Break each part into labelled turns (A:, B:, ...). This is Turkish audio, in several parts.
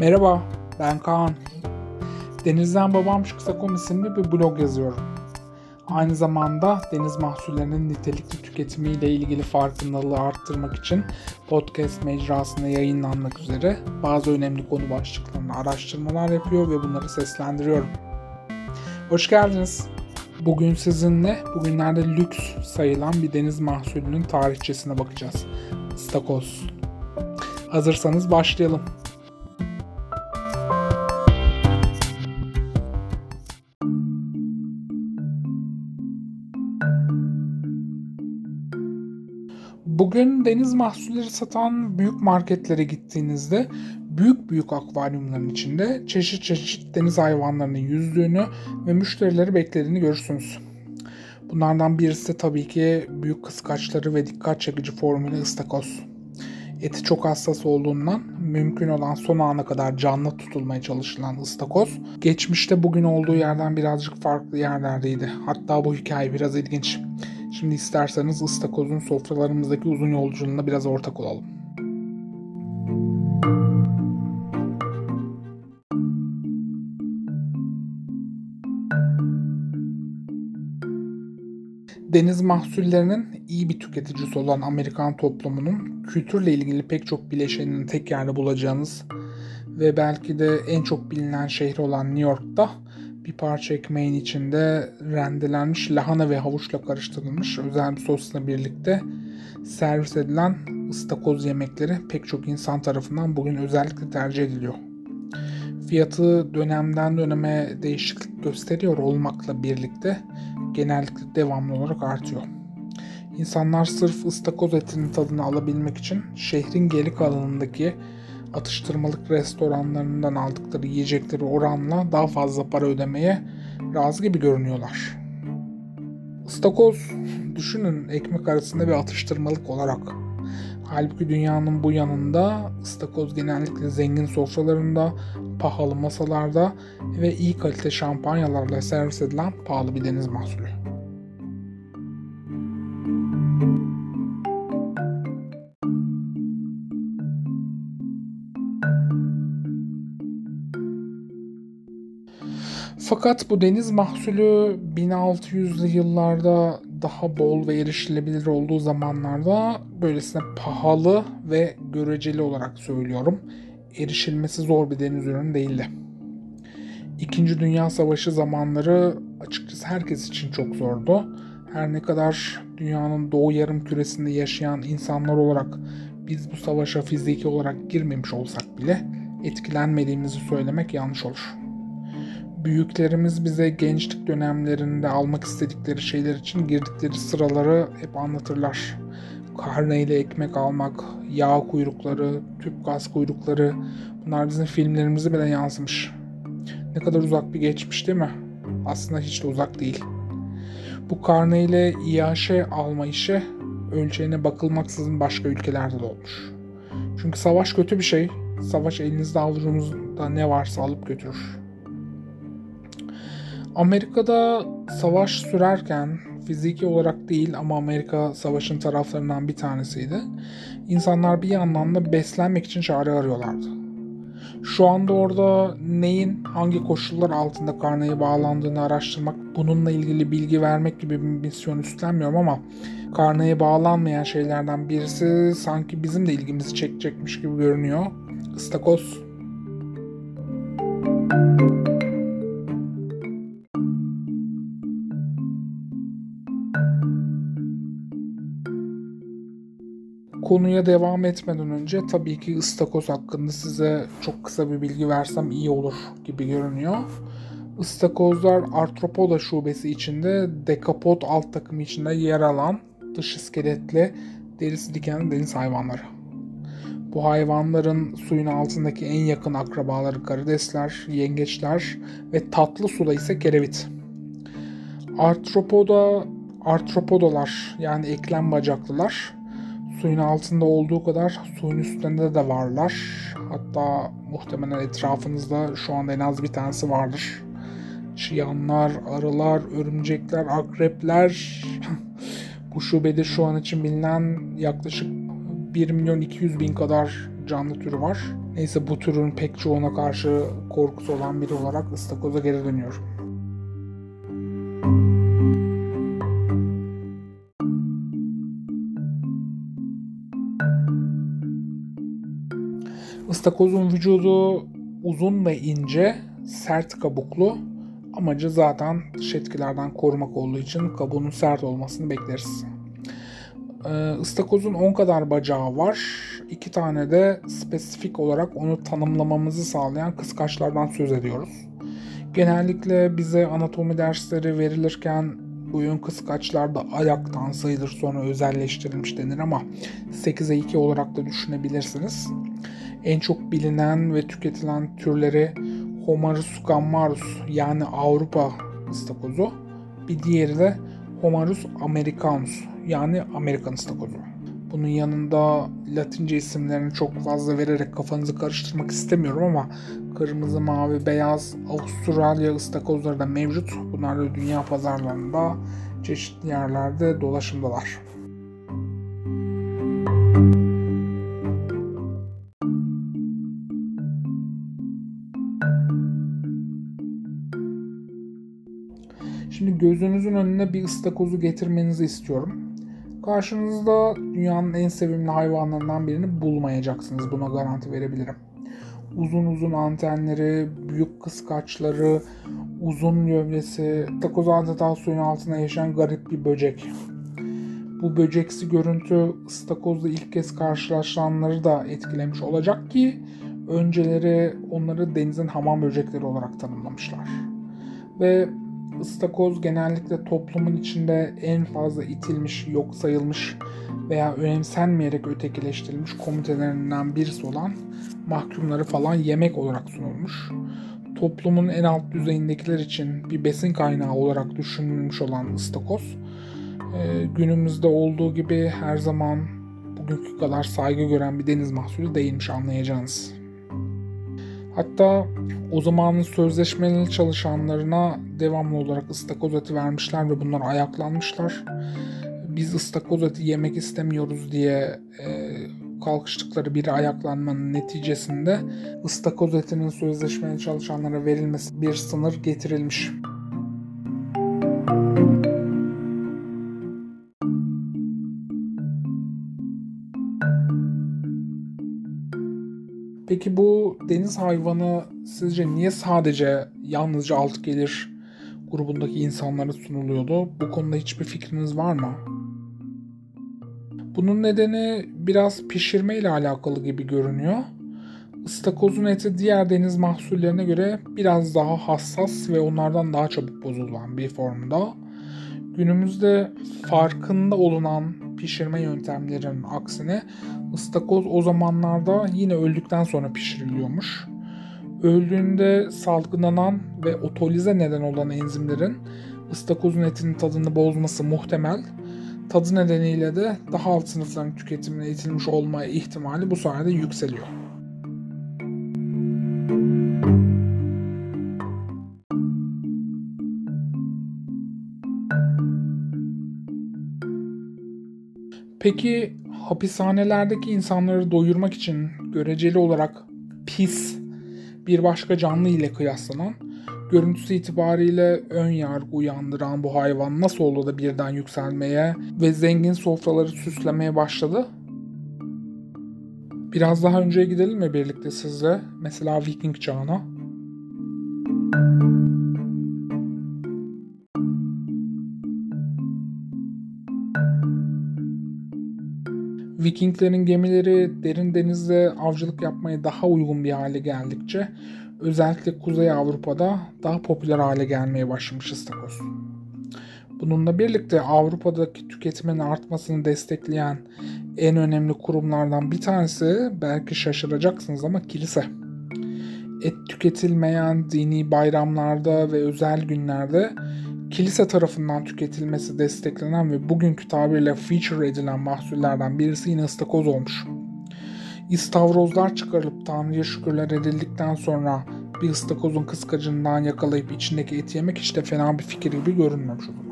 A: Merhaba, ben Kaan. Denizden Babam Kısa isimli bir blog yazıyorum. Aynı zamanda deniz mahsullerinin nitelikli tüketimiyle ilgili farkındalığı arttırmak için podcast mecrasında yayınlanmak üzere bazı önemli konu başlıklarını araştırmalar yapıyor ve bunları seslendiriyorum. Hoş geldiniz. Bugün sizinle bugünlerde lüks sayılan bir deniz mahsulünün tarihçesine bakacağız. Stakoz. Hazırsanız başlayalım. Bugün deniz mahsulleri satan büyük marketlere gittiğinizde büyük büyük akvaryumların içinde çeşit çeşit deniz hayvanlarının yüzdüğünü ve müşterileri beklediğini görürsünüz. Bunlardan birisi tabii ki büyük kıskaçları ve dikkat çekici formülü ıstakoz. Eti çok hassas olduğundan mümkün olan son ana kadar canlı tutulmaya çalışılan ıstakoz, geçmişte bugün olduğu yerden birazcık farklı yerlerdeydi. Hatta bu hikaye biraz ilginç. Şimdi isterseniz ıstakozun sofralarımızdaki uzun yolculuğuna biraz ortak olalım. Deniz mahsullerinin iyi bir tüketicisi olan Amerikan toplumunun kültürle ilgili pek çok bileşenini tek yerde bulacağınız ve belki de en çok bilinen şehri olan New York'ta bir parça ekmeğin içinde rendelenmiş lahana ve havuçla karıştırılmış özel bir sosla birlikte servis edilen ıstakoz yemekleri pek çok insan tarafından bugün özellikle tercih ediliyor. Fiyatı dönemden döneme değişiklik gösteriyor olmakla birlikte genellikle devamlı olarak artıyor. İnsanlar sırf ıstakoz etinin tadını alabilmek için şehrin geri kalanındaki atıştırmalık restoranlarından aldıkları yiyecekleri oranla daha fazla para ödemeye razı gibi görünüyorlar. Istakoz düşünün ekmek arasında bir atıştırmalık olarak. Halbuki dünyanın bu yanında ıstakoz genellikle zengin sofralarında, pahalı masalarda ve iyi kalite şampanyalarla servis edilen pahalı bir deniz mahsulü. Fakat bu deniz mahsulü 1600'lü yıllarda daha bol ve erişilebilir olduğu zamanlarda böylesine pahalı ve göreceli olarak söylüyorum. Erişilmesi zor bir deniz ürünü değildi. İkinci Dünya Savaşı zamanları açıkçası herkes için çok zordu. Her ne kadar dünyanın doğu yarım küresinde yaşayan insanlar olarak biz bu savaşa fiziki olarak girmemiş olsak bile etkilenmediğimizi söylemek yanlış olur büyüklerimiz bize gençlik dönemlerinde almak istedikleri şeyler için girdikleri sıraları hep anlatırlar. Karneyle ekmek almak, yağ kuyrukları, tüp gaz kuyrukları bunlar bizim filmlerimize bile yansımış. Ne kadar uzak bir geçmiş değil mi? Aslında hiç de uzak değil. Bu karneyle İAŞ alma işi ölçeğine bakılmaksızın başka ülkelerde de olmuş. Çünkü savaş kötü bir şey. Savaş elinizde avucunuzda ne varsa alıp götürür. Amerika'da savaş sürerken fiziki olarak değil ama Amerika savaşın taraflarından bir tanesiydi. İnsanlar bir yandan da beslenmek için çare arıyorlardı. Şu anda orada neyin hangi koşullar altında karneye bağlandığını araştırmak, bununla ilgili bilgi vermek gibi bir misyon üstlenmiyorum ama karneye bağlanmayan şeylerden birisi sanki bizim de ilgimizi çekecekmiş gibi görünüyor. Istakoz. Müzik Konuya devam etmeden önce tabii ki ıstakoz hakkında size çok kısa bir bilgi versem iyi olur gibi görünüyor. Istakozlar artropoda şubesi içinde dekapod alt takımı içinde yer alan dış iskeletli derisi diken deniz hayvanları. Bu hayvanların suyun altındaki en yakın akrabaları karidesler, yengeçler ve tatlı suda ise kerevit. Artropoda artropodalar yani eklem bacaklılar suyun altında olduğu kadar suyun üstünde de varlar. Hatta muhtemelen etrafınızda şu anda en az bir tanesi vardır. Çıyanlar, arılar, örümcekler, akrepler. Bu şubede şu an için bilinen yaklaşık 1 milyon 200 bin kadar canlı türü var. Neyse bu türün pek çoğuna karşı korkusu olan biri olarak ıstakoza geri dönüyorum. Istakozun vücudu uzun ve ince, sert kabuklu. Amacı zaten dış etkilerden korumak olduğu için kabuğunun sert olmasını bekleriz. Istakozun 10 kadar bacağı var. 2 tane de spesifik olarak onu tanımlamamızı sağlayan kıskaçlardan söz ediyoruz. Genellikle bize anatomi dersleri verilirken bu yön kıskaçlar da ayaktan sayılır sonra özelleştirilmiş denir ama 8'e 2 olarak da düşünebilirsiniz. En çok bilinen ve tüketilen türleri Homarus gammarus yani Avrupa ıstakozu. Bir diğeri de Homarus americanus yani Amerikan ıstakozu. Bunun yanında Latince isimlerini çok fazla vererek kafanızı karıştırmak istemiyorum ama kırmızı, mavi, beyaz Avustralya ıstakozları da mevcut. Bunlar da dünya pazarlarında çeşitli yerlerde dolaşımdalar. Gözünüzün önüne bir ıstakozu getirmenizi istiyorum. Karşınızda dünyanın en sevimli hayvanlarından birini bulmayacaksınız. Buna garanti verebilirim. Uzun uzun antenleri, büyük kıskaçları, uzun gövdesi, takoz adeta suyun altında yaşayan garip bir böcek. Bu böceksi görüntü ıstakozla ilk kez karşılaşanları da etkilemiş olacak ki önceleri onları denizin hamam böcekleri olarak tanımlamışlar. Ve ıstakoz genellikle toplumun içinde en fazla itilmiş, yok sayılmış veya önemsenmeyerek ötekileştirilmiş komitelerinden birisi olan mahkumları falan yemek olarak sunulmuş. Toplumun en alt düzeyindekiler için bir besin kaynağı olarak düşünülmüş olan ıstakoz, e, günümüzde olduğu gibi her zaman bugünkü kadar saygı gören bir deniz mahsulü değilmiş anlayacağınız. Hatta o zamanın sözleşmeli çalışanlarına devamlı olarak ıstakoz eti vermişler ve bunlar ayaklanmışlar. Biz ıstakoz eti yemek istemiyoruz diye e, kalkıştıkları bir ayaklanmanın neticesinde ıstakoz etinin sözleşmeli çalışanlara verilmesi bir sınır getirilmiş. Peki bu deniz hayvanı sizce niye sadece yalnızca alt gelir grubundaki insanlara sunuluyordu? Bu konuda hiçbir fikriniz var mı? Bunun nedeni biraz pişirme ile alakalı gibi görünüyor. Istakozun eti diğer deniz mahsullerine göre biraz daha hassas ve onlardan daha çabuk bozulan bir formda. Günümüzde farkında olunan pişirme yöntemlerinin aksine ıstakoz o zamanlarda yine öldükten sonra pişiriliyormuş. Öldüğünde salgılanan ve otolize neden olan enzimlerin ıstakozun etinin tadını bozması muhtemel. Tadı nedeniyle de daha alt sınıfların tüketimine itilmiş olma ihtimali bu sayede yükseliyor. Peki hapishanelerdeki insanları doyurmak için göreceli olarak pis bir başka canlı ile kıyaslanan, görüntüsü itibariyle ön yargı uyandıran bu hayvan nasıl oldu da birden yükselmeye ve zengin sofraları süslemeye başladı? Biraz daha önceye gidelim mi birlikte sizle? Mesela Viking çağına. Vikinglerin gemileri derin denizde avcılık yapmaya daha uygun bir hale geldikçe özellikle Kuzey Avrupa'da daha popüler hale gelmeye başlamış ıstakoz. Bununla birlikte Avrupa'daki tüketimin artmasını destekleyen en önemli kurumlardan bir tanesi belki şaşıracaksınız ama kilise. Et tüketilmeyen dini bayramlarda ve özel günlerde kilise tarafından tüketilmesi desteklenen ve bugünkü tabirle feature edilen mahsullerden birisi yine ıstakoz olmuş. İstavrozlar çıkarılıp Tanrı'ya şükürler edildikten sonra bir ıstakozun kıskacından yakalayıp içindeki eti yemek işte fena bir fikir gibi görünmemiş o zaman.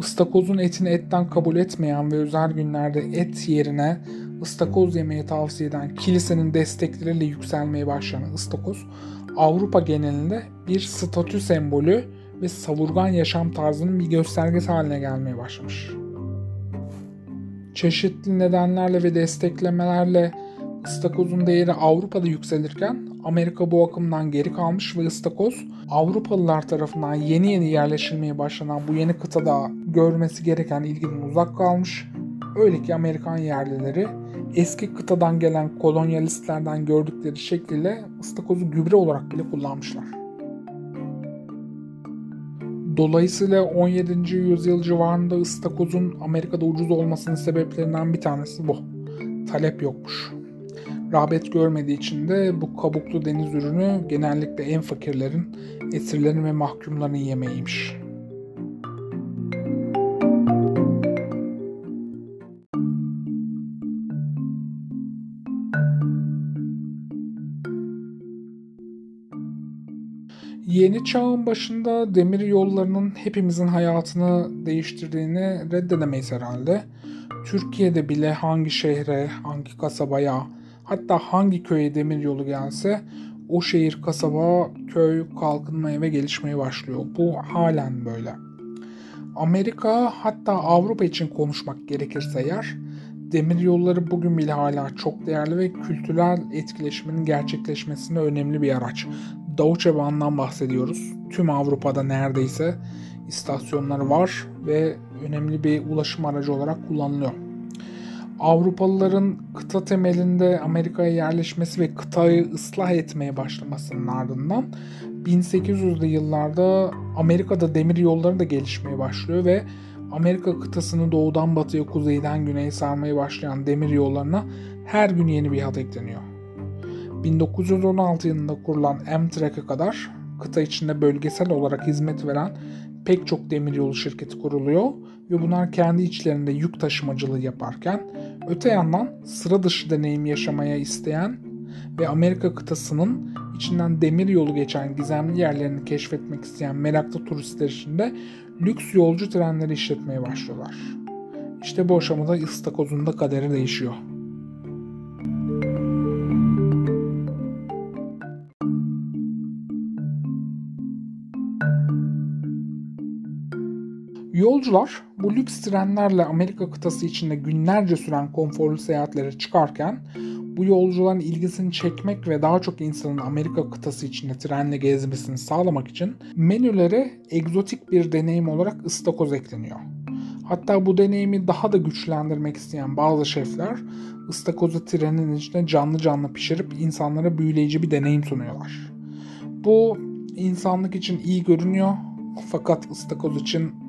A: ıstakozun etini etten kabul etmeyen ve özel günlerde et yerine ıstakoz yemeği tavsiye eden kilisenin destekleriyle yükselmeye başlayan ıstakoz, Avrupa genelinde bir statü sembolü ve savurgan yaşam tarzının bir göstergesi haline gelmeye başlamış. Çeşitli nedenlerle ve desteklemelerle ıstakozun değeri Avrupa'da yükselirken Amerika bu akımdan geri kalmış ve ıstakoz Avrupalılar tarafından yeni yeni yerleşilmeye başlanan bu yeni kıtada görmesi gereken ilgiden uzak kalmış. Öyle ki Amerikan yerlileri eski kıtadan gelen kolonyalistlerden gördükleri şekliyle ıstakozu gübre olarak bile kullanmışlar. Dolayısıyla 17. yüzyıl civarında ıstakozun Amerika'da ucuz olmasının sebeplerinden bir tanesi bu. Talep yokmuş. Rağbet görmediği için de bu kabuklu deniz ürünü genellikle en fakirlerin, esirlerin ve mahkumların yemeğiymiş. Yeni çağın başında demir yollarının hepimizin hayatını değiştirdiğini reddedemeyiz herhalde. Türkiye'de bile hangi şehre, hangi kasabaya, hatta hangi köye demir yolu gelse o şehir, kasaba, köy kalkınmaya ve gelişmeye başlıyor. Bu halen böyle. Amerika hatta Avrupa için konuşmak gerekirse eğer demir yolları bugün bile hala çok değerli ve kültürel etkileşimin gerçekleşmesinde önemli bir araç. Deutsche Bahn'dan bahsediyoruz. Tüm Avrupa'da neredeyse istasyonları var ve önemli bir ulaşım aracı olarak kullanılıyor. Avrupalıların kıta temelinde Amerika'ya yerleşmesi ve kıtayı ıslah etmeye başlamasının ardından 1800'lü yıllarda Amerika'da demir yolları da gelişmeye başlıyor ve Amerika kıtasını doğudan batıya, kuzeyden güneye sarmaya başlayan demir yollarına her gün yeni bir hat ekleniyor. 1916 yılında kurulan Amtrak'e kadar kıta içinde bölgesel olarak hizmet veren pek çok demiryolu şirketi kuruluyor ve bunlar kendi içlerinde yük taşımacılığı yaparken öte yandan sıra dışı deneyim yaşamaya isteyen ve Amerika kıtasının içinden demir yolu geçen gizemli yerlerini keşfetmek isteyen meraklı turistler için de lüks yolcu trenleri işletmeye başlıyorlar. İşte bu aşamada ıstakozun da kaderi değişiyor. Yolcular bu lüks trenlerle Amerika kıtası içinde günlerce süren konforlu seyahatlere çıkarken bu yolcuların ilgisini çekmek ve daha çok insanın Amerika kıtası içinde trenle gezmesini sağlamak için menülere egzotik bir deneyim olarak ıstakoz ekleniyor. Hatta bu deneyimi daha da güçlendirmek isteyen bazı şefler ıstakozu trenin içinde canlı canlı pişirip insanlara büyüleyici bir deneyim sunuyorlar. Bu insanlık için iyi görünüyor fakat ıstakoz için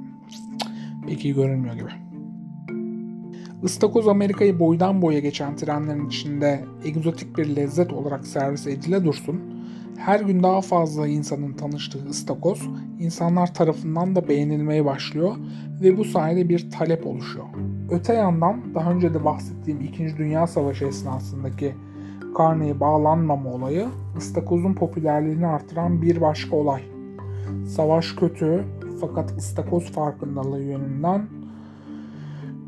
A: pek iyi görünmüyor gibi. Istakoz Amerika'yı boydan boya geçen trenlerin içinde egzotik bir lezzet olarak servis edile dursun, her gün daha fazla insanın tanıştığı ıstakoz insanlar tarafından da beğenilmeye başlıyor ve bu sayede bir talep oluşuyor. Öte yandan daha önce de bahsettiğim 2. Dünya Savaşı esnasındaki karneye bağlanmama olayı ıstakozun popülerliğini artıran bir başka olay. Savaş kötü, fakat ıstakoz farkındalığı yönünden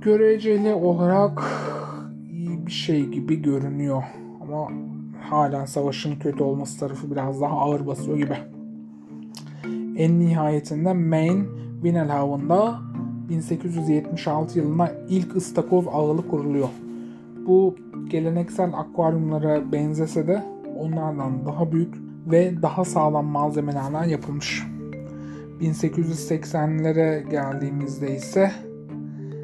A: göreceli olarak iyi bir şey gibi görünüyor. Ama halen savaşın kötü olması tarafı biraz daha ağır basıyor gibi. En nihayetinde Maine Winelhaven'da 1876 yılında ilk ıstakoz ağılı kuruluyor. Bu geleneksel akvaryumlara benzese de onlardan daha büyük ve daha sağlam malzemelerden yapılmış. 1880'lere geldiğimizde ise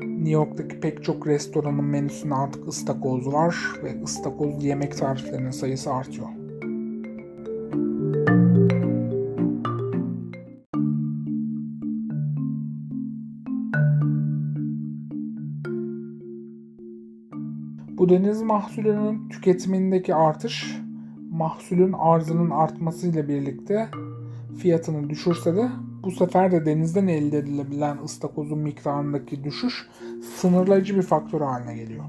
A: New York'taki pek çok restoranın menüsünde artık ıstakoz var ve ıstakoz yemek tariflerinin sayısı artıyor. Bu deniz mahsulünün tüketimindeki artış mahsulün arzının artmasıyla birlikte fiyatını düşürse de bu sefer de denizden elde edilebilen ıstakozun miktarındaki düşüş sınırlayıcı bir faktör haline geliyor.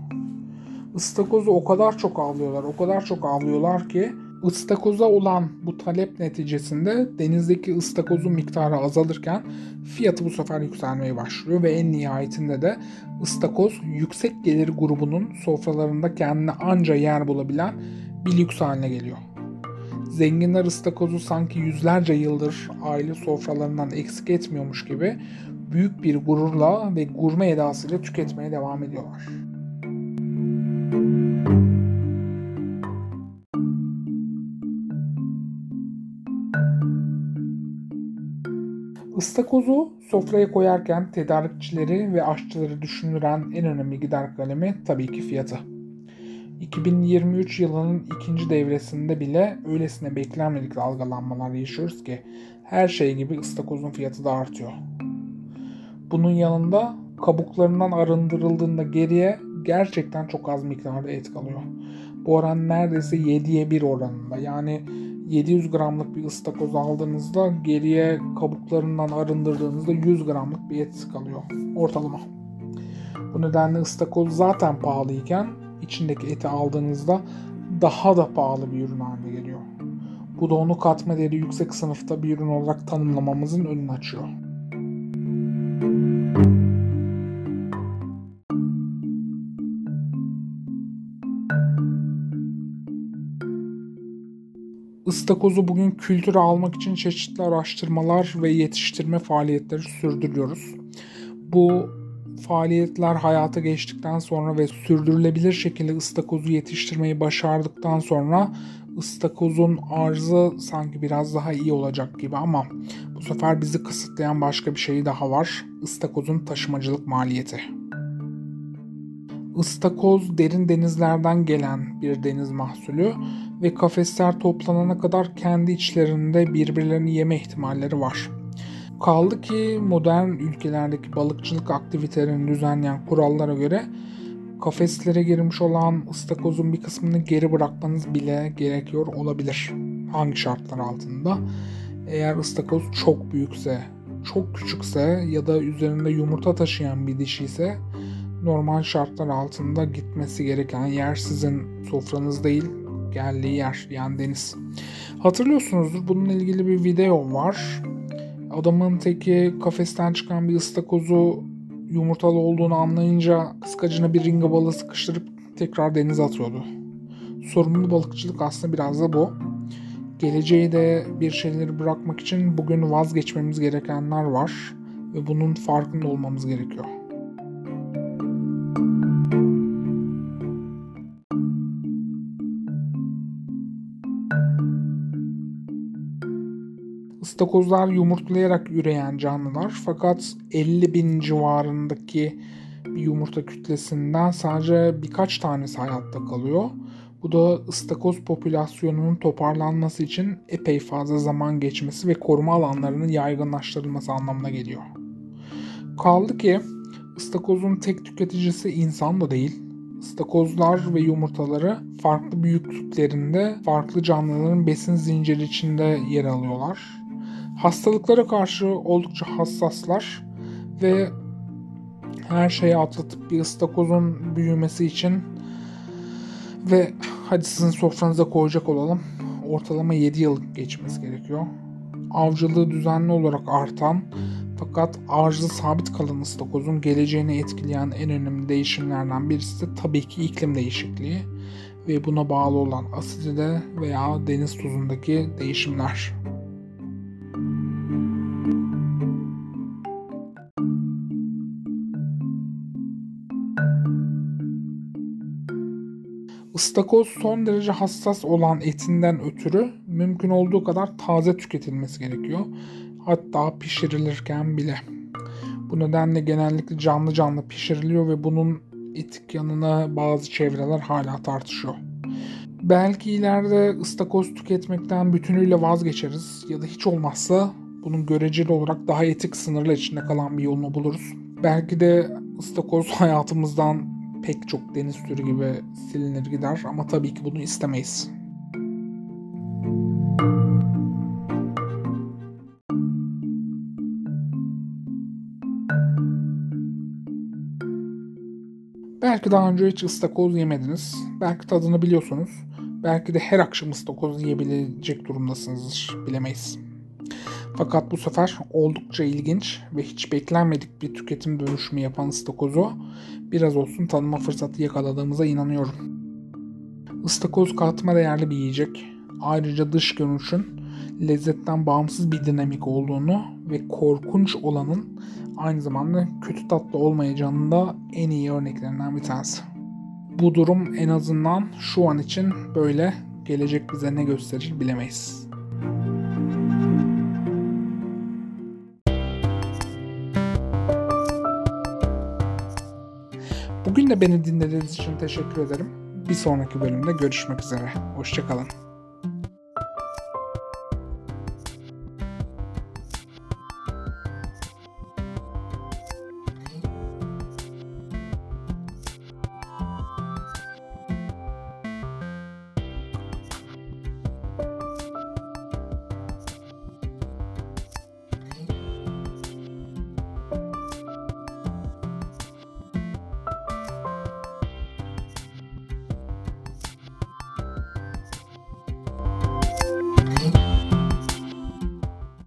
A: Istakozu o kadar çok avlıyorlar, o kadar çok avlıyorlar ki Istakoza olan bu talep neticesinde denizdeki ıstakozun miktarı azalırken fiyatı bu sefer yükselmeye başlıyor ve en nihayetinde de ıstakoz yüksek gelir grubunun sofralarında kendine anca yer bulabilen bir lüks haline geliyor. Zenginler ıstakozu sanki yüzlerce yıldır aile sofralarından eksik etmiyormuş gibi büyük bir gururla ve gurme edasıyla tüketmeye devam ediyorlar. Istakozu sofraya koyarken tedarikçileri ve aşçıları düşündüren en önemli gider kalemi tabii ki fiyatı. 2023 yılının ikinci devresinde bile öylesine beklenmedik dalgalanmalar yaşıyoruz ki her şey gibi ıstakozun fiyatı da artıyor. Bunun yanında kabuklarından arındırıldığında geriye gerçekten çok az miktarda et kalıyor. Bu oran neredeyse 7'ye 1 oranında. Yani 700 gramlık bir ıstakoz aldığınızda geriye kabuklarından arındırdığınızda 100 gramlık bir et kalıyor ortalama. Bu nedenle ıstakoz zaten pahalıyken içindeki eti aldığınızda daha da pahalı bir ürün haline geliyor. Bu da onu katma değeri yüksek sınıfta bir ürün olarak tanımlamamızın önünü açıyor. Istakozu bugün kültüre almak için çeşitli araştırmalar ve yetiştirme faaliyetleri sürdürüyoruz. Bu faaliyetler hayata geçtikten sonra ve sürdürülebilir şekilde ıstakozu yetiştirmeyi başardıktan sonra ıstakozun arzı sanki biraz daha iyi olacak gibi ama bu sefer bizi kısıtlayan başka bir şey daha var. Istakozun taşımacılık maliyeti. Istakoz derin denizlerden gelen bir deniz mahsulü ve kafesler toplanana kadar kendi içlerinde birbirlerini yeme ihtimalleri var. Kaldı ki modern ülkelerdeki balıkçılık aktivitelerini düzenleyen kurallara göre kafeslere girmiş olan ıstakozun bir kısmını geri bırakmanız bile gerekiyor olabilir. Hangi şartlar altında? Eğer ıstakoz çok büyükse, çok küçükse ya da üzerinde yumurta taşıyan bir dişi ise normal şartlar altında gitmesi gereken yer sizin sofranız değil, geldiği yer yani deniz. Hatırlıyorsunuzdur bununla ilgili bir video var. Adamın teki kafesten çıkan bir ıstakozu yumurtalı olduğunu anlayınca kıskacına bir ringa balığı sıkıştırıp tekrar denize atıyordu. Sorumlu balıkçılık aslında biraz da bu. Geleceği de bir şeyleri bırakmak için bugün vazgeçmemiz gerekenler var ve bunun farkında olmamız gerekiyor. İstakozlar yumurtlayarak üreyen canlılar fakat 50 bin civarındaki bir yumurta kütlesinden sadece birkaç tanesi hayatta kalıyor. Bu da ıstakoz popülasyonunun toparlanması için epey fazla zaman geçmesi ve koruma alanlarının yaygınlaştırılması anlamına geliyor. Kaldı ki ıstakozun tek tüketicisi insan da değil. Istakozlar ve yumurtaları farklı büyüklüklerinde farklı canlıların besin zinciri içinde yer alıyorlar hastalıklara karşı oldukça hassaslar ve her şeyi atlatıp bir ıstakozun büyümesi için ve hadi sizin sofranıza koyacak olalım ortalama 7 yıl geçmesi gerekiyor. Avcılığı düzenli olarak artan fakat arzı sabit kalan ıstakozun geleceğini etkileyen en önemli değişimlerden birisi de tabii ki iklim değişikliği ve buna bağlı olan asidide veya deniz tuzundaki değişimler. Istakoz son derece hassas olan etinden ötürü mümkün olduğu kadar taze tüketilmesi gerekiyor. Hatta pişirilirken bile. Bu nedenle genellikle canlı canlı pişiriliyor ve bunun etik yanına bazı çevreler hala tartışıyor. Belki ileride ıstakoz tüketmekten bütünüyle vazgeçeriz ya da hiç olmazsa bunun göreceli olarak daha etik sınırlar içinde kalan bir yolunu buluruz. Belki de ıstakoz hayatımızdan pek çok deniz türü gibi silinir gider ama tabii ki bunu istemeyiz. Belki daha önce hiç ıstakoz yemediniz. Belki tadını biliyorsunuz. belki de her akşam ıstakoz yiyebilecek durumdasınızdır. Bilemeyiz. Fakat bu sefer oldukça ilginç ve hiç beklenmedik bir tüketim dönüşümü yapan ıstakozu biraz olsun tanıma fırsatı yakaladığımıza inanıyorum. Istakoz katma değerli bir yiyecek. Ayrıca dış görünüşün lezzetten bağımsız bir dinamik olduğunu ve korkunç olanın aynı zamanda kötü tatlı olmayacağının da en iyi örneklerinden bir tanesi. Bu durum en azından şu an için böyle. Gelecek bize ne gösterir bilemeyiz. Bugün de beni dinlediğiniz için teşekkür ederim. Bir sonraki bölümde görüşmek üzere. Hoşçakalın.